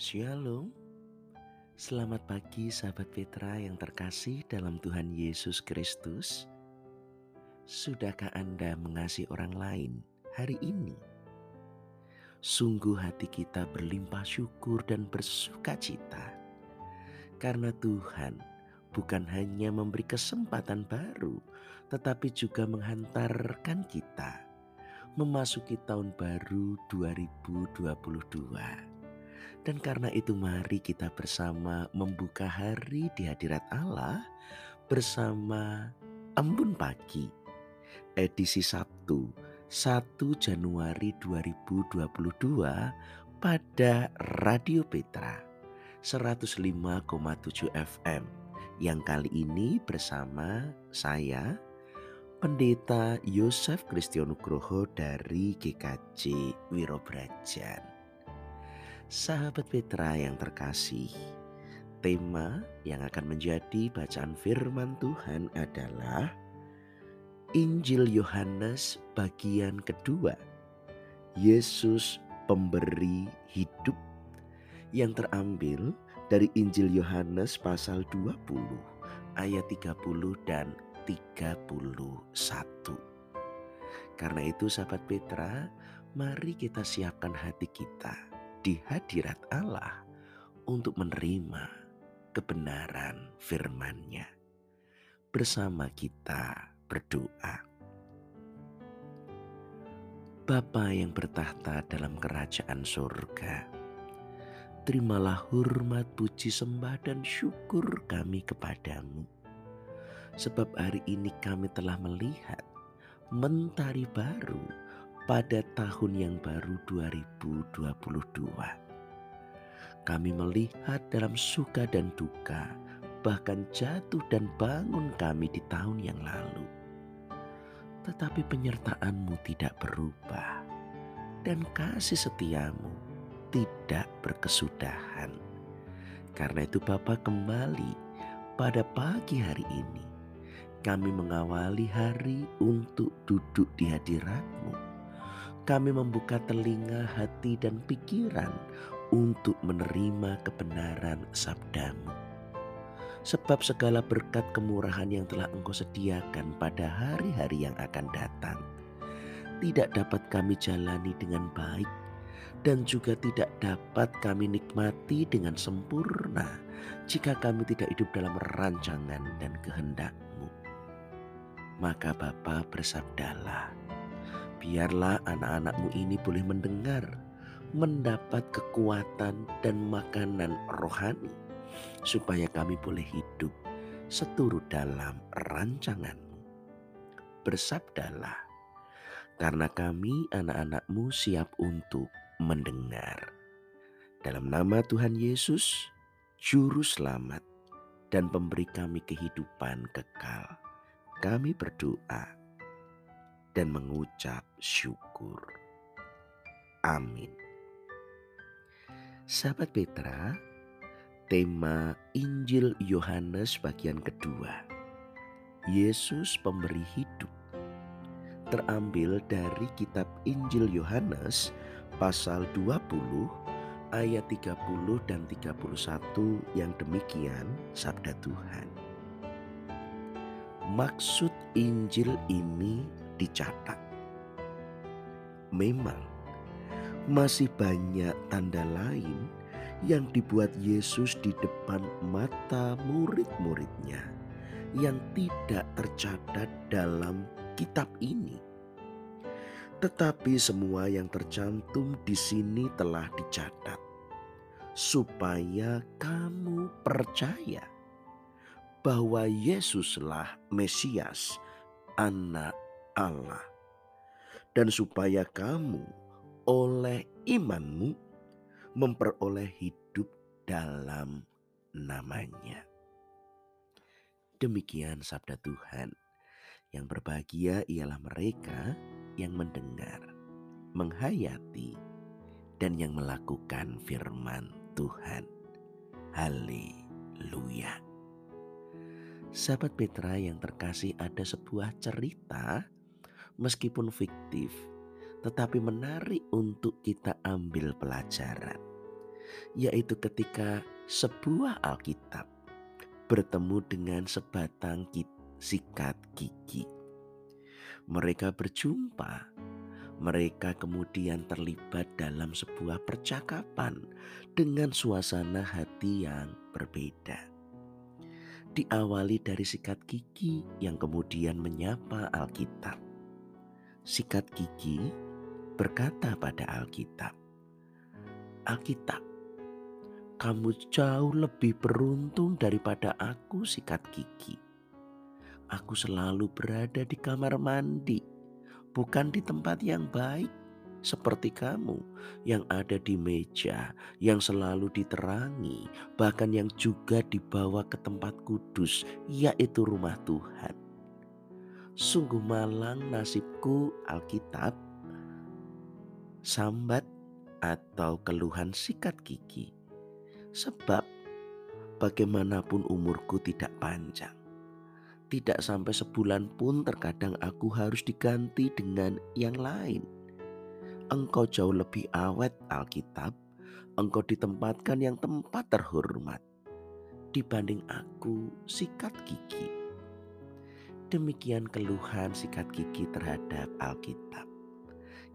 Shalom. Selamat pagi sahabat Petra yang terkasih dalam Tuhan Yesus Kristus. Sudahkah Anda mengasihi orang lain hari ini? Sungguh hati kita berlimpah syukur dan bersuka cita. Karena Tuhan bukan hanya memberi kesempatan baru, tetapi juga menghantarkan kita memasuki tahun baru 2022 dan karena itu mari kita bersama membuka hari di hadirat Allah bersama Embun Pagi edisi Sabtu 1 Januari 2022 pada Radio Petra 105,7 FM yang kali ini bersama saya Pendeta Yosef Kristionugroho dari GKJ Wirobrajan. Sahabat Petra yang terkasih, tema yang akan menjadi bacaan firman Tuhan adalah Injil Yohanes bagian kedua. Yesus pemberi hidup yang terambil dari Injil Yohanes pasal 20 ayat 30 dan 31. Karena itu sahabat Petra, mari kita siapkan hati kita di hadirat Allah untuk menerima kebenaran firman-Nya. Bersama kita berdoa. Bapa yang bertahta dalam kerajaan surga, terimalah hormat, puji, sembah, dan syukur kami kepadamu. Sebab hari ini kami telah melihat mentari baru pada tahun yang baru 2022. Kami melihat dalam suka dan duka, bahkan jatuh dan bangun kami di tahun yang lalu. Tetapi penyertaanmu tidak berubah dan kasih setiamu tidak berkesudahan. Karena itu Bapa kembali pada pagi hari ini kami mengawali hari untuk duduk di hadiratmu kami membuka telinga, hati, dan pikiran untuk menerima kebenaran sabdamu. Sebab segala berkat kemurahan yang telah engkau sediakan pada hari-hari yang akan datang tidak dapat kami jalani dengan baik dan juga tidak dapat kami nikmati dengan sempurna jika kami tidak hidup dalam rancangan dan kehendakmu. Maka Bapa bersabdalah, Biarlah anak-anakmu ini boleh mendengar, mendapat kekuatan dan makanan rohani, supaya kami boleh hidup seturut dalam rancanganmu. Bersabdalah, karena kami anak-anakmu siap untuk mendengar. Dalam nama Tuhan Yesus, Juru Selamat dan pemberi kami kehidupan kekal, kami berdoa dan mengucap syukur. Amin. Sahabat Petra, tema Injil Yohanes bagian kedua. Yesus pemberi hidup terambil dari kitab Injil Yohanes pasal 20 ayat 30 dan 31 yang demikian sabda Tuhan. Maksud Injil ini dicatat. Memang masih banyak tanda lain yang dibuat Yesus di depan mata murid-muridnya yang tidak tercatat dalam kitab ini. Tetapi semua yang tercantum di sini telah dicatat supaya kamu percaya bahwa Yesuslah Mesias, Anak Allah, dan supaya kamu oleh imanmu memperoleh hidup dalam namanya. Demikian sabda Tuhan. Yang berbahagia ialah mereka yang mendengar, menghayati, dan yang melakukan firman Tuhan. Haleluya. Sahabat Petra yang terkasih ada sebuah cerita meskipun fiktif, tetapi menarik untuk kita ambil pelajaran. yaitu ketika sebuah Alkitab bertemu dengan sebatang sikat gigi. Mereka berjumpa, mereka kemudian terlibat dalam sebuah percakapan dengan suasana hati yang berbeda. Diawali dari sikat gigi yang kemudian menyapa Alkitab. Sikat gigi berkata pada Alkitab, "Alkitab, kamu jauh lebih beruntung daripada aku sikat gigi. Aku selalu berada di kamar mandi, bukan di tempat yang baik seperti kamu yang ada di meja, yang selalu diterangi, bahkan yang juga dibawa ke tempat kudus, yaitu rumah Tuhan. Sungguh malang nasibku Alkitab, sambat atau keluhan sikat gigi Sebab bagaimanapun umurku tidak panjang. Tidak sampai sebulan pun terkadang aku harus diganti dengan yang lain. Engkau jauh lebih awet Alkitab, engkau ditempatkan yang tempat terhormat dibanding aku sikat gigi. Demikian keluhan sikat gigi terhadap Alkitab.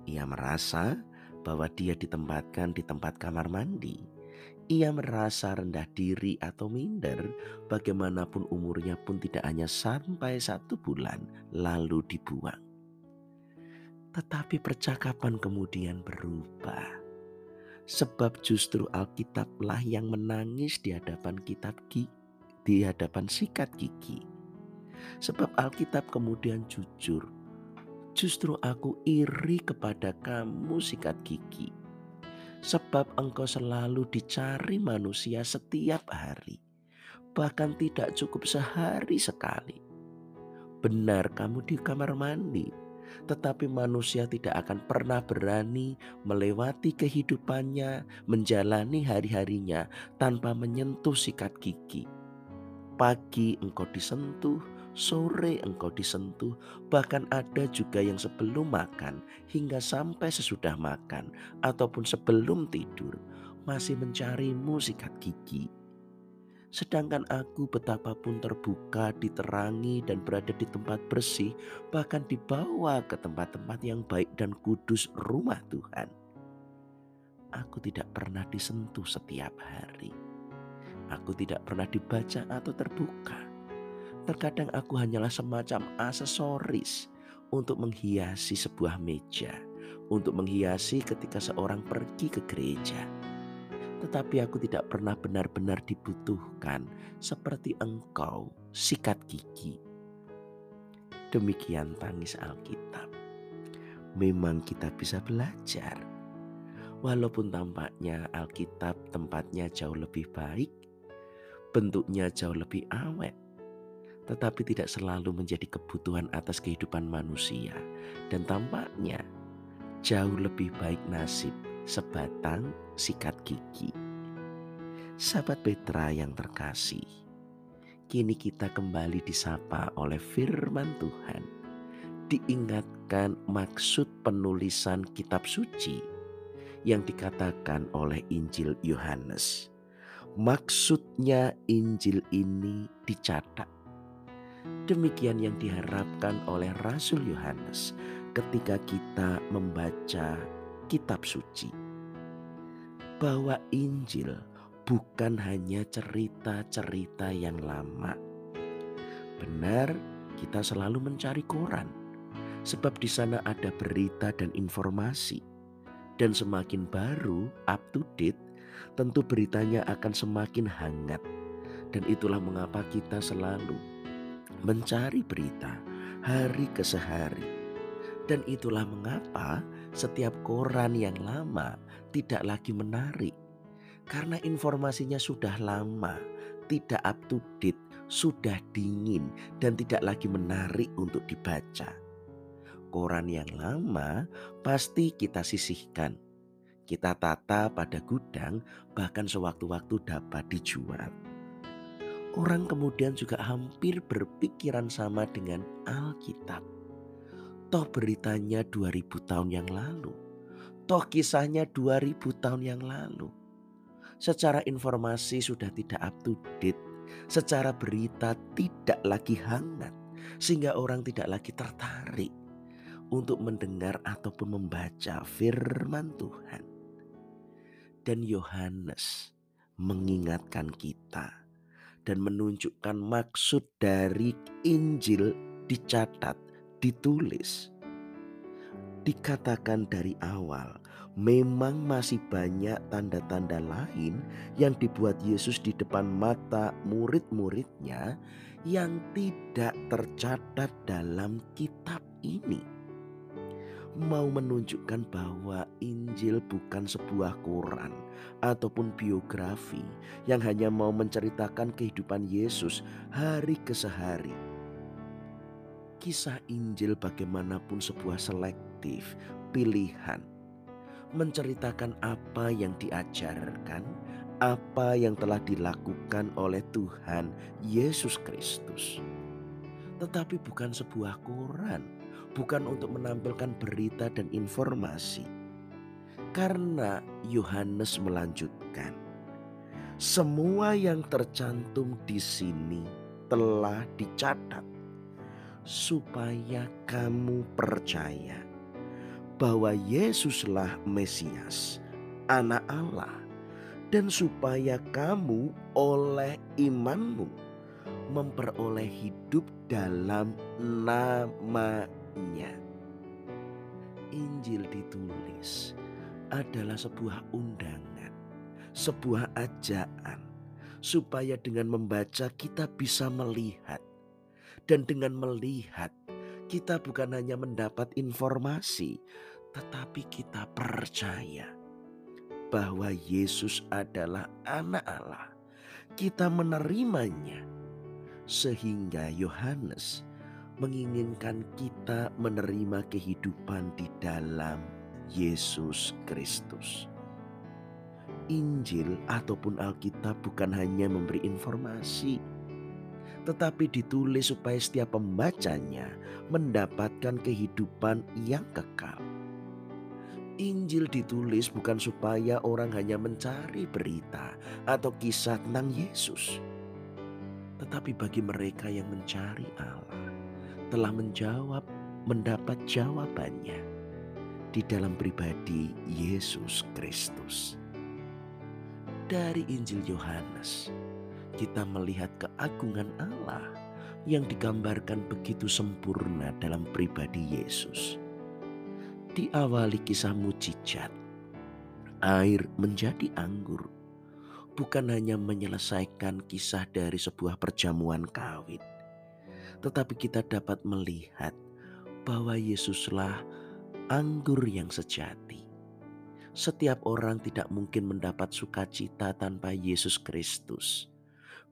Ia merasa bahwa dia ditempatkan di tempat kamar mandi ia merasa rendah diri atau minder, bagaimanapun umurnya pun tidak hanya sampai satu bulan lalu dibuang. Tetapi percakapan kemudian berubah. Sebab justru Alkitablah yang menangis di hadapan kitab gigi, di hadapan sikat gigi. Sebab Alkitab kemudian jujur, justru aku iri kepada kamu sikat gigi sebab engkau selalu dicari manusia setiap hari, bahkan tidak cukup sehari sekali. Benar, kamu di kamar mandi, tetapi manusia tidak akan pernah berani melewati kehidupannya, menjalani hari-harinya tanpa menyentuh sikat gigi. Pagi engkau disentuh, sore engkau disentuh, bahkan ada juga yang sebelum makan hingga sampai sesudah makan ataupun sebelum tidur masih mencarimu sikat gigi. Sedangkan aku betapapun terbuka, diterangi dan berada di tempat bersih, bahkan dibawa ke tempat-tempat yang baik dan kudus rumah Tuhan. Aku tidak pernah disentuh setiap hari. Aku tidak pernah dibaca atau terbuka Terkadang aku hanyalah semacam aksesoris untuk menghiasi sebuah meja, untuk menghiasi ketika seorang pergi ke gereja. Tetapi aku tidak pernah benar-benar dibutuhkan seperti engkau, sikat gigi. Demikian tangis Alkitab. Memang kita bisa belajar. Walaupun tampaknya Alkitab tempatnya jauh lebih baik, bentuknya jauh lebih awet, tetapi tidak selalu menjadi kebutuhan atas kehidupan manusia, dan tampaknya jauh lebih baik nasib sebatang sikat gigi. Sahabat Petra yang terkasih, kini kita kembali disapa oleh firman Tuhan. Diingatkan maksud penulisan kitab suci yang dikatakan oleh Injil Yohanes. Maksudnya Injil ini dicatat Demikian yang diharapkan oleh Rasul Yohanes ketika kita membaca kitab suci. Bahwa Injil bukan hanya cerita-cerita yang lama. Benar, kita selalu mencari koran sebab di sana ada berita dan informasi. Dan semakin baru, up to date, tentu beritanya akan semakin hangat. Dan itulah mengapa kita selalu mencari berita hari ke sehari. Dan itulah mengapa setiap koran yang lama tidak lagi menarik. Karena informasinya sudah lama, tidak up to date, sudah dingin dan tidak lagi menarik untuk dibaca. Koran yang lama pasti kita sisihkan. Kita tata pada gudang bahkan sewaktu-waktu dapat dijual. Orang kemudian juga hampir berpikiran sama dengan Alkitab. Toh beritanya 2000 tahun yang lalu. Toh kisahnya 2000 tahun yang lalu. secara informasi sudah tidak up to date, secara berita tidak lagi hangat, sehingga orang tidak lagi tertarik untuk mendengar ataupun membaca firman Tuhan. Dan Yohanes mengingatkan kita dan menunjukkan maksud dari Injil dicatat, ditulis. Dikatakan dari awal, memang masih banyak tanda-tanda lain yang dibuat Yesus di depan mata murid-muridnya yang tidak tercatat dalam kitab ini mau menunjukkan bahwa Injil bukan sebuah koran ataupun biografi yang hanya mau menceritakan kehidupan Yesus hari ke sehari. Kisah Injil bagaimanapun sebuah selektif pilihan menceritakan apa yang diajarkan, apa yang telah dilakukan oleh Tuhan Yesus Kristus. Tetapi bukan sebuah koran bukan untuk menampilkan berita dan informasi. Karena Yohanes melanjutkan, semua yang tercantum di sini telah dicatat supaya kamu percaya bahwa Yesuslah Mesias, Anak Allah, dan supaya kamu oleh imanmu memperoleh hidup dalam nama Nya Injil ditulis adalah sebuah undangan, sebuah ajaan, supaya dengan membaca kita bisa melihat, dan dengan melihat kita bukan hanya mendapat informasi, tetapi kita percaya bahwa Yesus adalah Anak Allah. Kita menerimanya, sehingga Yohanes menginginkan kita menerima kehidupan di dalam Yesus Kristus. Injil ataupun Alkitab bukan hanya memberi informasi, tetapi ditulis supaya setiap pembacanya mendapatkan kehidupan yang kekal. Injil ditulis bukan supaya orang hanya mencari berita atau kisah tentang Yesus, tetapi bagi mereka yang mencari Allah telah menjawab, mendapat jawabannya di dalam pribadi Yesus Kristus. Dari Injil Yohanes, kita melihat keagungan Allah yang digambarkan begitu sempurna dalam pribadi Yesus. Diawali kisah mujizat, air menjadi anggur, bukan hanya menyelesaikan kisah dari sebuah perjamuan kawin, tetapi kita dapat melihat bahwa Yesuslah anggur yang sejati. Setiap orang tidak mungkin mendapat sukacita tanpa Yesus Kristus.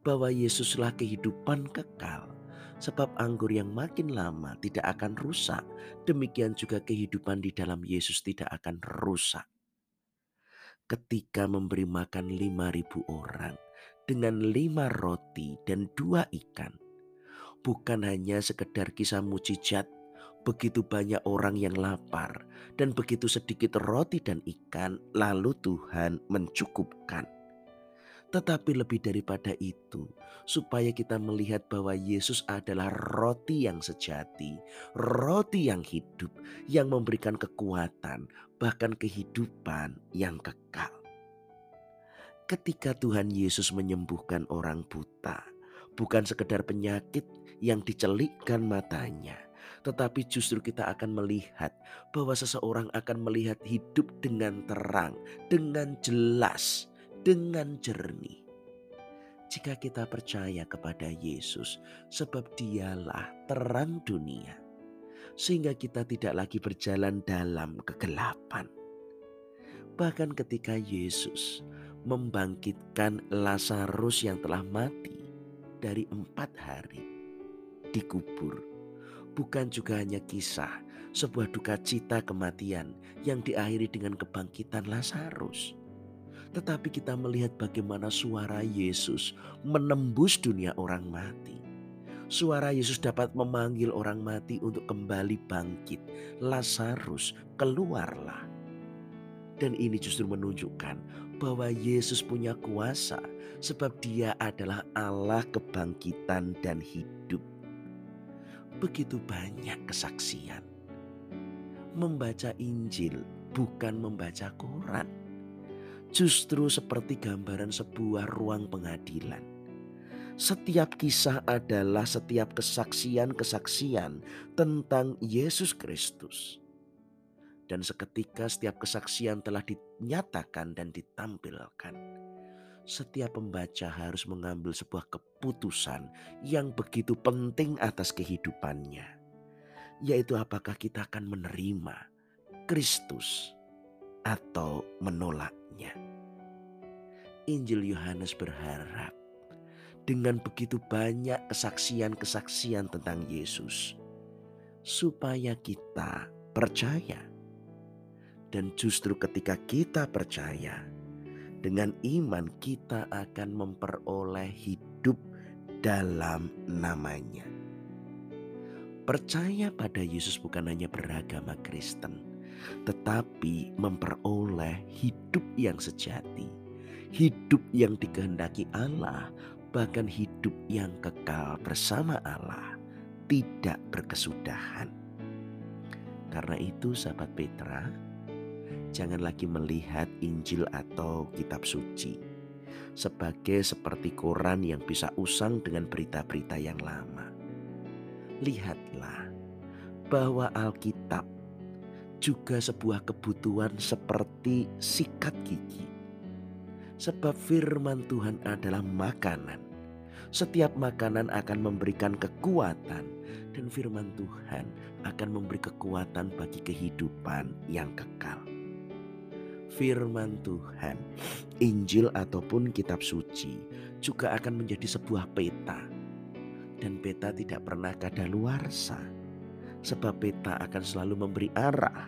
Bahwa Yesuslah kehidupan kekal. Sebab anggur yang makin lama tidak akan rusak. Demikian juga kehidupan di dalam Yesus tidak akan rusak. Ketika memberi makan lima ribu orang dengan lima roti dan dua ikan bukan hanya sekedar kisah mujizat. Begitu banyak orang yang lapar dan begitu sedikit roti dan ikan, lalu Tuhan mencukupkan. Tetapi lebih daripada itu, supaya kita melihat bahwa Yesus adalah roti yang sejati, roti yang hidup, yang memberikan kekuatan, bahkan kehidupan yang kekal. Ketika Tuhan Yesus menyembuhkan orang buta, bukan sekedar penyakit yang dicelikkan matanya, tetapi justru kita akan melihat bahwa seseorang akan melihat hidup dengan terang, dengan jelas, dengan jernih. Jika kita percaya kepada Yesus, sebab Dialah terang dunia, sehingga kita tidak lagi berjalan dalam kegelapan. Bahkan ketika Yesus membangkitkan Lazarus yang telah mati, dari empat hari dikubur. Bukan juga hanya kisah sebuah duka cita kematian yang diakhiri dengan kebangkitan Lazarus. Tetapi kita melihat bagaimana suara Yesus menembus dunia orang mati. Suara Yesus dapat memanggil orang mati untuk kembali bangkit. Lazarus, keluarlah. Dan ini justru menunjukkan bahwa Yesus punya kuasa sebab dia adalah Allah kebangkitan dan hidup. Begitu banyak kesaksian. Membaca Injil bukan membaca koran. Justru seperti gambaran sebuah ruang pengadilan. Setiap kisah adalah setiap kesaksian-kesaksian tentang Yesus Kristus dan seketika setiap kesaksian telah dinyatakan dan ditampilkan. Setiap pembaca harus mengambil sebuah keputusan yang begitu penting atas kehidupannya, yaitu apakah kita akan menerima Kristus atau menolaknya. Injil Yohanes berharap dengan begitu banyak kesaksian-kesaksian tentang Yesus, supaya kita percaya dan justru ketika kita percaya, dengan iman kita akan memperoleh hidup dalam namanya. Percaya pada Yesus bukan hanya beragama Kristen, tetapi memperoleh hidup yang sejati, hidup yang dikehendaki Allah, bahkan hidup yang kekal bersama Allah, tidak berkesudahan. Karena itu, sahabat Petra, jangan lagi melihat Injil atau kitab suci sebagai seperti koran yang bisa usang dengan berita-berita yang lama. Lihatlah bahwa Alkitab juga sebuah kebutuhan seperti sikat gigi. Sebab firman Tuhan adalah makanan. Setiap makanan akan memberikan kekuatan dan firman Tuhan akan memberi kekuatan bagi kehidupan yang kekal firman Tuhan, Injil ataupun kitab suci juga akan menjadi sebuah peta. Dan peta tidak pernah kadaluarsa. Sebab peta akan selalu memberi arah,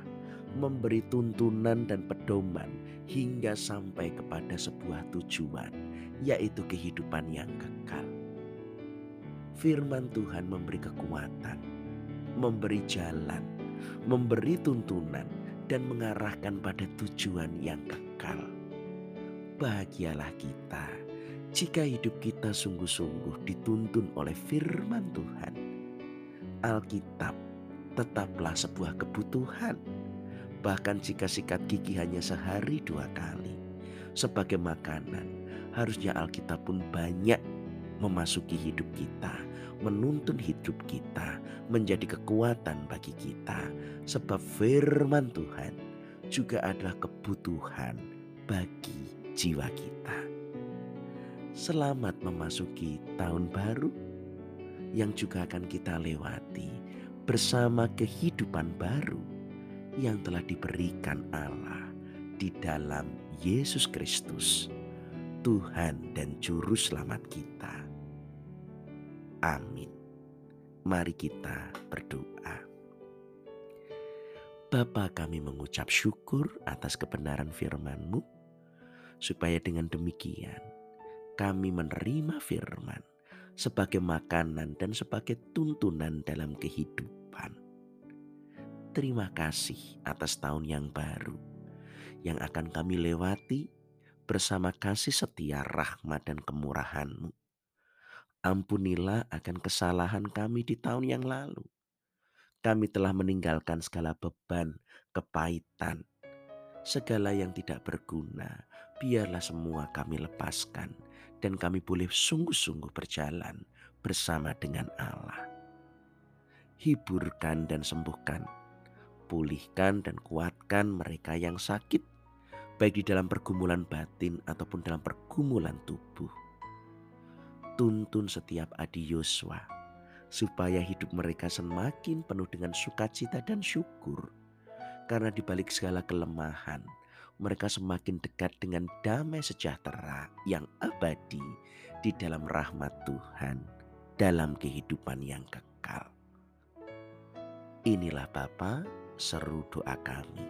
memberi tuntunan dan pedoman hingga sampai kepada sebuah tujuan, yaitu kehidupan yang kekal. Firman Tuhan memberi kekuatan, memberi jalan, memberi tuntunan, dan mengarahkan pada tujuan yang kekal. Bahagialah kita jika hidup kita sungguh-sungguh dituntun oleh firman Tuhan. Alkitab tetaplah sebuah kebutuhan. Bahkan jika sikat gigi hanya sehari dua kali sebagai makanan, harusnya Alkitab pun banyak memasuki hidup kita, menuntun hidup kita, menjadi kekuatan bagi kita, sebab firman Tuhan juga adalah kebutuhan bagi jiwa kita. Selamat memasuki tahun baru yang juga akan kita lewati bersama kehidupan baru yang telah diberikan Allah di dalam Yesus Kristus, Tuhan dan Juru Selamat kita. Amin. Mari kita berdoa. Bapa kami mengucap syukur atas kebenaran firman-Mu, supaya dengan demikian kami menerima firman sebagai makanan dan sebagai tuntunan dalam kehidupan. Terima kasih atas tahun yang baru yang akan kami lewati bersama kasih setia rahmat dan kemurahan-Mu Ampunilah akan kesalahan kami di tahun yang lalu. Kami telah meninggalkan segala beban, kepahitan, segala yang tidak berguna. Biarlah semua kami lepaskan dan kami boleh sungguh-sungguh berjalan bersama dengan Allah. Hiburkan dan sembuhkan, pulihkan dan kuatkan mereka yang sakit, baik di dalam pergumulan batin ataupun dalam pergumulan tubuh tuntun setiap adi Yosua supaya hidup mereka semakin penuh dengan sukacita dan syukur. Karena di balik segala kelemahan, mereka semakin dekat dengan damai sejahtera yang abadi di dalam rahmat Tuhan dalam kehidupan yang kekal. Inilah Bapa seru doa kami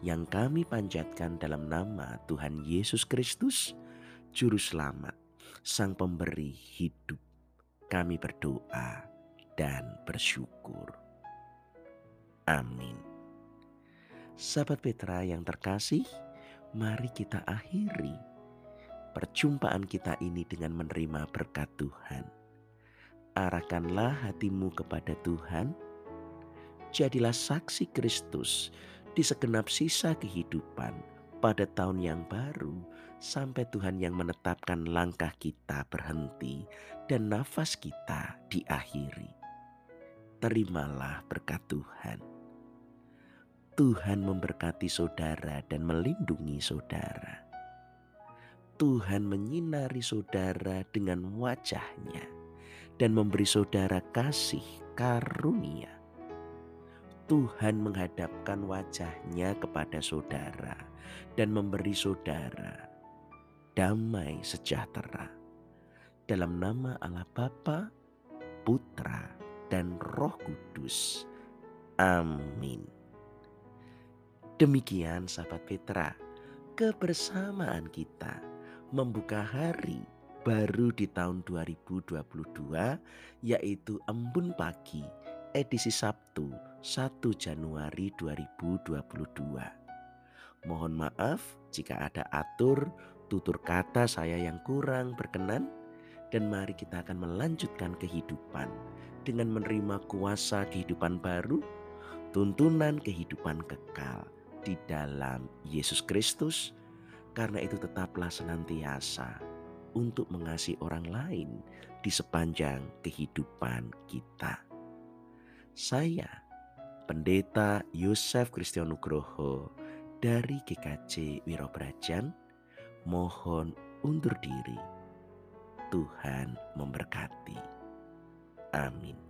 yang kami panjatkan dalam nama Tuhan Yesus Kristus, Juru Selamat Sang Pemberi hidup. Kami berdoa dan bersyukur. Amin. Sahabat Petra yang terkasih, mari kita akhiri perjumpaan kita ini dengan menerima berkat Tuhan. Arahkanlah hatimu kepada Tuhan. Jadilah saksi Kristus di segenap sisa kehidupan pada tahun yang baru sampai Tuhan yang menetapkan langkah kita berhenti dan nafas kita diakhiri. Terimalah berkat Tuhan. Tuhan memberkati saudara dan melindungi saudara. Tuhan menyinari saudara dengan wajahnya dan memberi saudara kasih karunia. Tuhan menghadapkan wajahnya kepada saudara dan memberi saudara damai sejahtera. Dalam nama Allah Bapa, Putra, dan Roh Kudus. Amin. Demikian sahabat Petra, kebersamaan kita membuka hari baru di tahun 2022 yaitu Embun Pagi edisi Sabtu 1 Januari 2022. Mohon maaf jika ada atur tutur kata saya yang kurang berkenan dan mari kita akan melanjutkan kehidupan dengan menerima kuasa kehidupan baru, tuntunan kehidupan kekal di dalam Yesus Kristus. Karena itu tetaplah senantiasa untuk mengasihi orang lain di sepanjang kehidupan kita. Saya, Pendeta Yosef Kristianugroho dari GKJ Wirobrajan, mohon undur diri. Tuhan memberkati. Amin.